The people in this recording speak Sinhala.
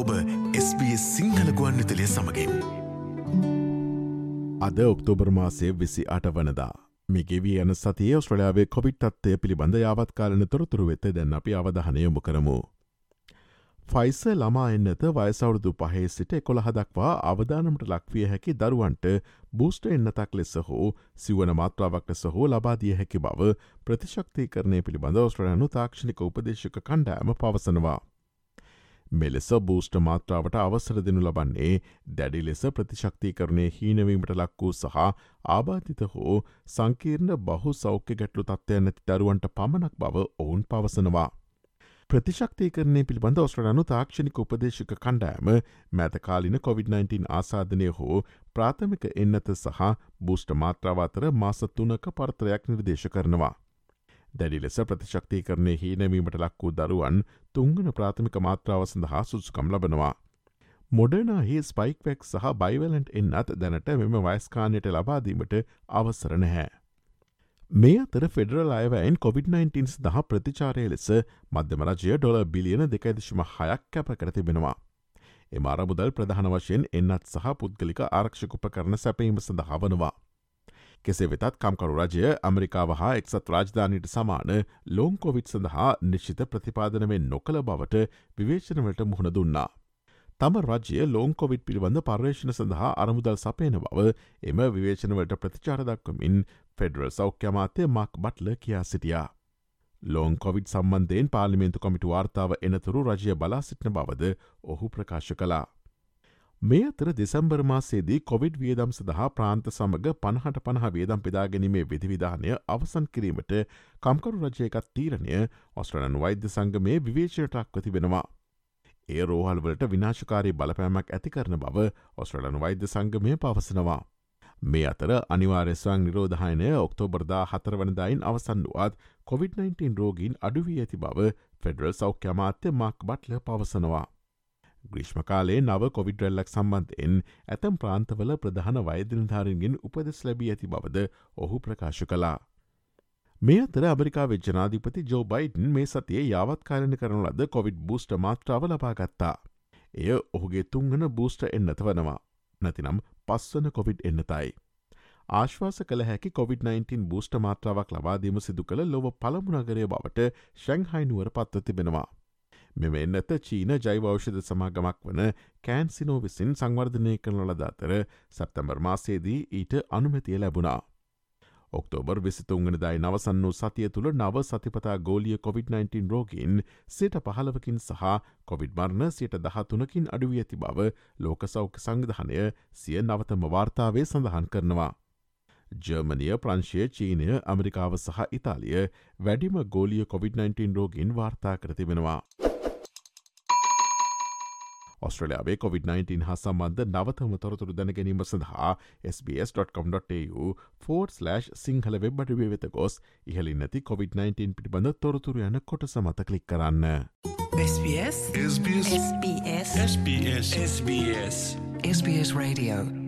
ඔබ SBS සිංහල ගුවන් විතලිය සමගින්. අද ඔක්තෝබර් මාසය විසි අට වනදා. මිගෙවී යන සතිය ඔස්ට්‍රලයාාවේ කොවිට් අත්තය පිළිබඳ යාවත්කාලන තොරතුරු වෙත දැන් අපි අවධහනයොමු කරමු. ෆයිස ළමා එන්නත වයසවුරුදු පහේ සිට එකොළ හදක්වා අවධානමට ලක්විය හැකි දරුවන්ට බූස්ට එන්නතක් ලෙස හෝ සිවන මාත්‍රාවක් ලෙස හෝ ලබාදිය හැකි බව ප්‍රතිශක්ති කරණය පිළිබඳ ඔස්ට්‍රලයනු තාක්ෂණික උපදේශක කණ්ඩෑම පවසනවා. මෙලෙස බූෂ්ට මාත්‍රාවට අවසර දෙනු ලබන්නේ දැඩි ලෙස ප්‍රතිශක්ති කරණය හීනවීමට ලක් වූ සහ ආබාධිත හෝ සංකීර්ණ බහු සෞඛ්‍ය ගැටලු තත්ත්වය නැති දරුවන්ට පමණක් බව ඔවුන් පවසනවා. ප්‍රතිශක්තිකරණය පිළිබඳ ඔස්ට්‍රලනු තාක්ෂණික උපදේශක කණ්ඩෑම මැතකාලින COොVID-19 ආසාධනය හෝ ප්‍රාථමික එන්නත සහ බූෂ්ට මාත්‍රාවාතර මාස තුනක පර්තරයක් නිර්දේශ කරනවා. දැඩි ලෙස ප්‍රතිශක්ති කරණය හීනැවීමට ලක් වූ දරුවන් තුංගන ප්‍රාථමික මාත්‍රාව සඳහා සුසුකම් ලබනවා. මොඩනාහි ස්පයික්වැක් සහ බයිවලන්ට් එන්නත් දැනට මෙම වයිස්කානයට ලබාදීමට අවසර නැහැ. මේ අතර ෆෙඩරල් අයවයින් COොVID-19 දහ ප්‍රතිචාරය ලෙස මධ්‍යමරජය ඩොල බිලියන දෙකයිදශම හයක් කැප කර තිබෙනවා. එම අරමුදල් ප්‍රධාන වශයෙන් එන්නත් සහ පුද්ගලික ආරක්ෂකුප කරන සැපීම සඳහා වනවා. කෙසේ වෙතත් කම්කරු රජය ඇමරිකාව හා එක්සත් රාජධානයට සමාන ලෝංකොවිට් සඳහා නිශ්චිත ප්‍රතිපාදනවෙන් නොකළ බවට විවේචනවලට මුහුණ දුන්නා. තම රජය ලෝංකොවිට් පිළිබඳ පර්යේෂණ සඳහා අරමුදල් සපයන බව එම විවේචනවලට ප්‍රතිචාරදක්වමින් ෆෙඩරල් සෞඛ්‍යමාතය මක් බට්ල කියා සිටියා. ලෝන් කොවිඩ් සම්බන්ධයෙන් පාලිමේන්තු කොමිටු වාර්තාව එනතුරු රජය බලා සිටින බවද ඔහු ප්‍රකාශ කලා. මේ අතර දෙසම්බර් මාසේදී කොවිඩ් වියදම් සඳහා ප්‍රාන්ත සමඟ පණහට පණහ වේදම් පෙදාගැනීමේ විධවිධානය අවසන් කිරීමට කම්කරු රජයකත් තීරණය ඔස්ට්‍රලන් වෛද්‍ය සංගමේ විවේචනටක්ව තිබෙනවා. ඒ රෝහල්වලට විනාශකාරී බලපෑමක් ඇති කරන බව ඔස්ට්‍රලන් වෛද්‍ය සංගමය පවසනවා. මේ අතර අනිවාර්යස්වං නිරෝධහයනය ඔක්තෝබර්දා හතරවනදායින් අවසන් වුවත් COොVID-19 රෝගීන් අඩුවී ඇති බව ෆෙඩරල් සෞඛ්‍යමාත්‍ය මක් බට්ල පවසනවා. ග්‍රීෂ්මකාලේ නව කොවිඩ්රල්ලක් සම්බන්ධයෙන් ඇතම් ප්‍රාන්තවල ප්‍රධාන වෛදනිධාරන්ගෙන් උපදෙස් ලැබී ඇති බවද ඔහු ප්‍රකාශ කලා. මේ අතර අමරිකා ජනාධිපති ජෝ බයිඩන් මේ සතියේ යාවත්කාරණ කරන ලද කොවිඩ් බූස්ට මාත්‍රාව ලබාගත්තා. එය ඔහුගේ තුංගන බූස්ට එන්නත වනවා. නැතිනම් පස්වන කොවිඩ් එන්නතයි. ආශ්වාස කළ හැකි COොVID-19 බූස්ට මාත්‍රාවක් ලබාදීම සිදු කළ ලොව පළමුණගරය බවට ශැංහයිනුවර පත්ව තිබෙනවා. මෙම එන්නත චීන ජෛවෞෂධ සමාගමක් වන කෑන්සිනෝ විසින් සංවර්ධනය කරන ලද අතර සැප්තැම්බර් මාසේදී ඊට අනුමැතිය ලැබුණා. ඔක්තෝබර් විසිතුන්ගනදායි නවසන් වූ සතිය තුළ නව සතිපතා ගෝලිය COොVID-19 රෝගීන් සයට පහලවකින් සහ කොවිඩ් මර්ණ සයට දහතුනකින් අඩුවී ඇති බව ලෝක සෞඛ්‍ය සංවිධානය සිය නවතම වාර්තාවේ සඳහන් කරනවා. ජර්මනිය ප්‍රංශය චීනය ඇමරිකාව සහ ඉතාලිය වැඩිම ගෝලිය COොVID-19 රෝගින් වාර්තා කරතිබෙනවා. ඔස්ට්‍රලයාාවේ COොVID-19 හා සම්බන්ධ නවතම තොරතුරු දැනගැනීම සඳහා SBS.com.tu ෆෝඩ්/ සිංහල වෙබ්බඩුවේ වෙත ගොස් ඉහලින් නැති COොVID-19 පිටිබඳ තොරතුරු යන කොට සමත කලික් කරන්න. SBS SBS SBS SBS SBS Radio